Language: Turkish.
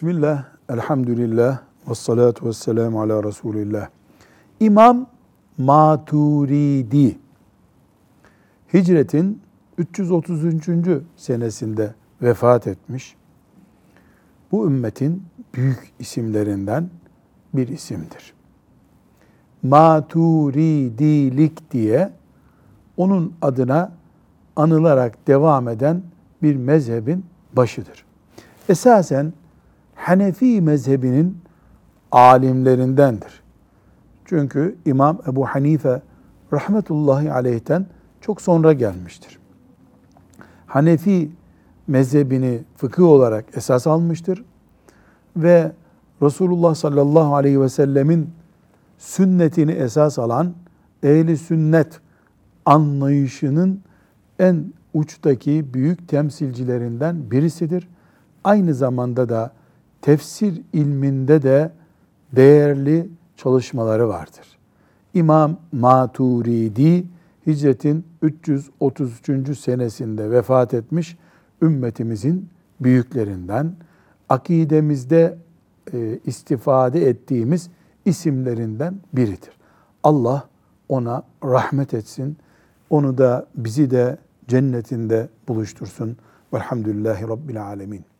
Bismillah, elhamdülillah, ve salatu ve selamu ala Resulillah. İmam Maturidi, hicretin 333. senesinde vefat etmiş. Bu ümmetin büyük isimlerinden bir isimdir. Maturidilik diye onun adına anılarak devam eden bir mezhebin başıdır. Esasen Hanefi mezhebinin alimlerindendir. Çünkü İmam Ebu Hanife rahmetullahi aleyhten çok sonra gelmiştir. Hanefi mezhebini fıkıh olarak esas almıştır ve Resulullah sallallahu aleyhi ve sellemin sünnetini esas alan ehli sünnet anlayışının en uçtaki büyük temsilcilerinden birisidir. Aynı zamanda da tefsir ilminde de değerli çalışmaları vardır. İmam Maturidi hicretin 333. senesinde vefat etmiş ümmetimizin büyüklerinden, akidemizde e, istifade ettiğimiz isimlerinden biridir. Allah ona rahmet etsin. Onu da bizi de cennetinde buluştursun. Velhamdülillahi Rabbil Alemin.